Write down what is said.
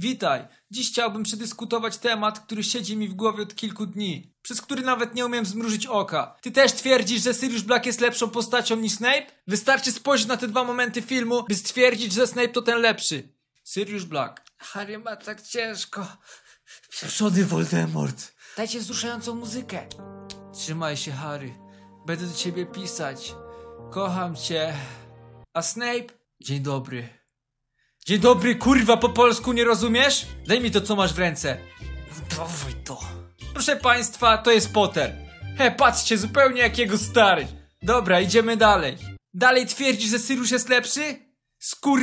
Witaj. Dziś chciałbym przedyskutować temat, który siedzi mi w głowie od kilku dni, przez który nawet nie umiem zmrużyć oka. Ty też twierdzisz, że Sirius Black jest lepszą postacią niż Snape? Wystarczy spojrzeć na te dwa momenty filmu, by stwierdzić, że Snape to ten lepszy. Sirius Black. Harry ma tak ciężko. Pieprzony Voldemort. Dajcie wzruszającą muzykę. Trzymaj się, Harry. Będę do ciebie pisać. Kocham cię. A Snape? Dzień dobry. Dzień dobry, kurwa, po polsku nie rozumiesz? Daj mi to, co masz w ręce. Dawaj to. Proszę państwa, to jest Potter. He, patrzcie, zupełnie jak jego stary. Dobra, idziemy dalej. Dalej twierdzisz, że Sirius jest lepszy? Skur...